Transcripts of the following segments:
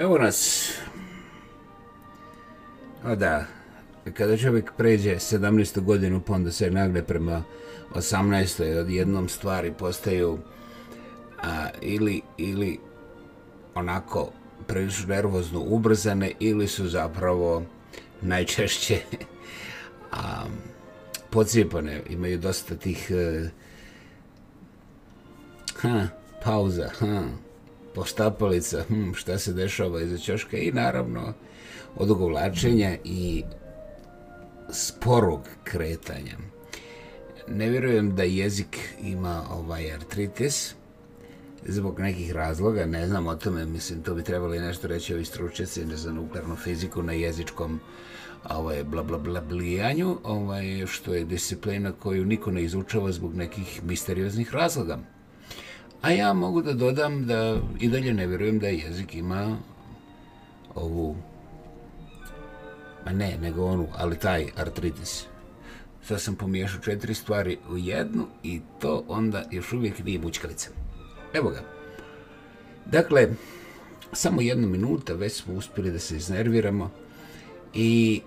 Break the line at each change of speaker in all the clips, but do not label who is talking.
Evo nas. A da, kada čovjek pređe 17. godinu, pa onda se nagle prema 18. od jednom stvari postaju a, ili, ili onako prilično nervozno ubrzane ili su zapravo najčešće a, pocijepane. Imaju dosta tih a, ha, pauza, ha, postapalica, hm, šta se dešava iza ćoška i naravno odugovlačenja i sporog kretanja. Ne vjerujem da jezik ima ovaj artritis zbog nekih razloga, ne znam o tome, mislim, to bi trebali nešto reći ovi stručnici za nuklearnu fiziku na jezičkom ovaj, bla, bla, bla, blijanju, ovaj, što je disciplina koju niko ne izučava zbog nekih misterioznih razloga. A ja mogu da dodam da i dalje ne vjerujem da jezik ima ovu, ma ne, nego onu, ali taj artritis. Sad sam pomiješao četiri stvari u jednu i to onda još uvijek nije mučkalica. Evo ga. Dakle, samo jedna minuta, već smo uspjeli da se iznerviramo i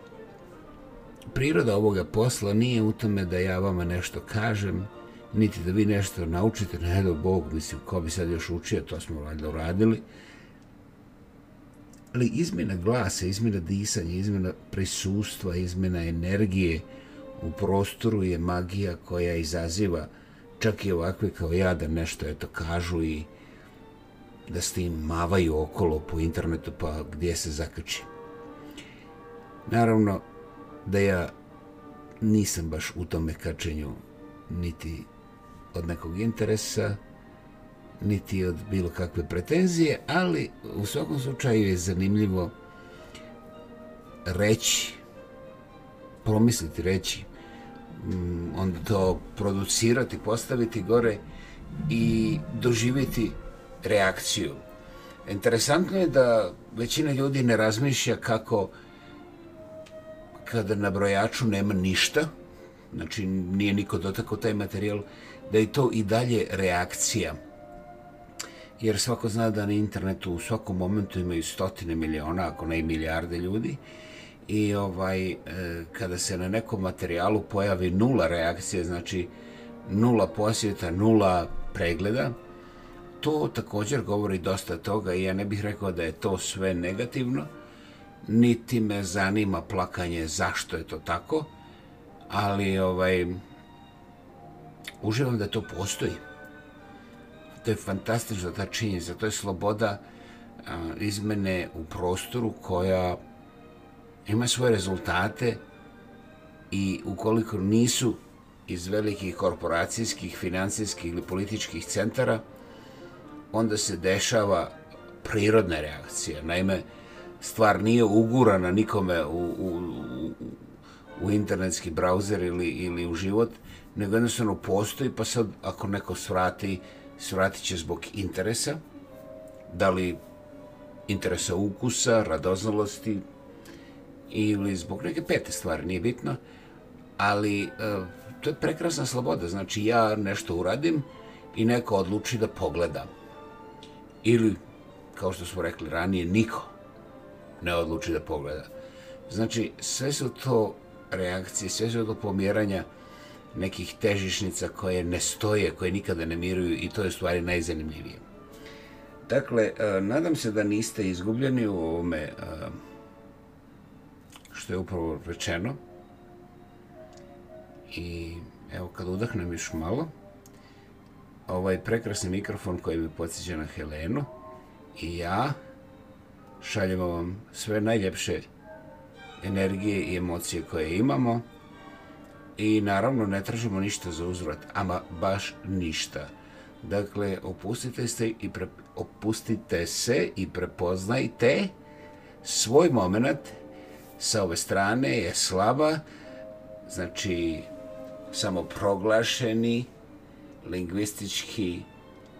priroda ovoga posla nije u tome da ja vama nešto kažem, niti da vi nešto naučite, ne do Bog, mislim, ko bi sad još učio, to smo valjda uradili. Ali izmjena glasa, izmjena disanja, izmjena prisustva, izmjena energije u prostoru je magija koja izaziva čak i ovakve kao ja da nešto eto kažu i da s tim mavaju okolo po internetu pa gdje se zakači. Naravno da ja nisam baš u tome kačenju niti od nekog interesa, niti od bilo kakve pretenzije, ali u svakom slučaju je zanimljivo reći, promisliti reći, mm, onda to producirati, postaviti gore i doživjeti reakciju. Interesantno je da većina ljudi ne razmišlja kako kada na brojaču nema ništa, znači nije niko dotakao taj materijal, da je to i dalje reakcija. Jer svako zna da na internetu u svakom momentu imaju stotine miliona, ako ne i milijarde ljudi, i ovaj e, kada se na nekom materijalu pojavi nula reakcije, znači nula posjeta, nula pregleda, to također govori dosta toga i ja ne bih rekao da je to sve negativno, niti me zanima plakanje zašto je to tako, ali ovaj uživam da to postoji. To je fantastično ta činjenica, to je sloboda a, izmene u prostoru koja ima svoje rezultate i ukoliko nisu iz velikih korporacijskih, financijskih ili političkih centara, onda se dešava prirodna reakcija. Naime, stvar nije ugurana nikome u, u, u, u internetski brauzer ili, ili u život, nego jednostavno postoji, pa sad ako neko svrati, svratit će zbog interesa, da li interesa ukusa, radoznalosti ili zbog neke pete stvari, nije bitno, ali e, to je prekrasna sloboda, znači ja nešto uradim i neko odluči da pogleda. Ili, kao što smo rekli ranije, niko ne odluči da pogleda. Znači, sve su to reakcije, sve su to pomjeranja nekih težišnica koje ne stoje, koje nikada ne miruju i to je stvari najzanimljivije. Dakle, e, nadam se da niste izgubljeni u ovome e, što je upravo rečeno. I evo, kad udahnem još malo, ovaj prekrasni mikrofon koji mi podsjeća na Helenu i ja šaljemo vam sve najljepše energije i emocije koje imamo i naravno ne tražimo ništa za uzvrat, ama baš ništa. Dakle, opustite se i pre, opustite se i prepoznajte svoj moment sa ove strane je slaba, znači samo proglašeni lingvistički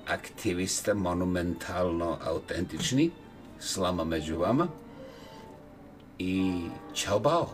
aktivista, monumentalno autentični, slama među vama 以侨胞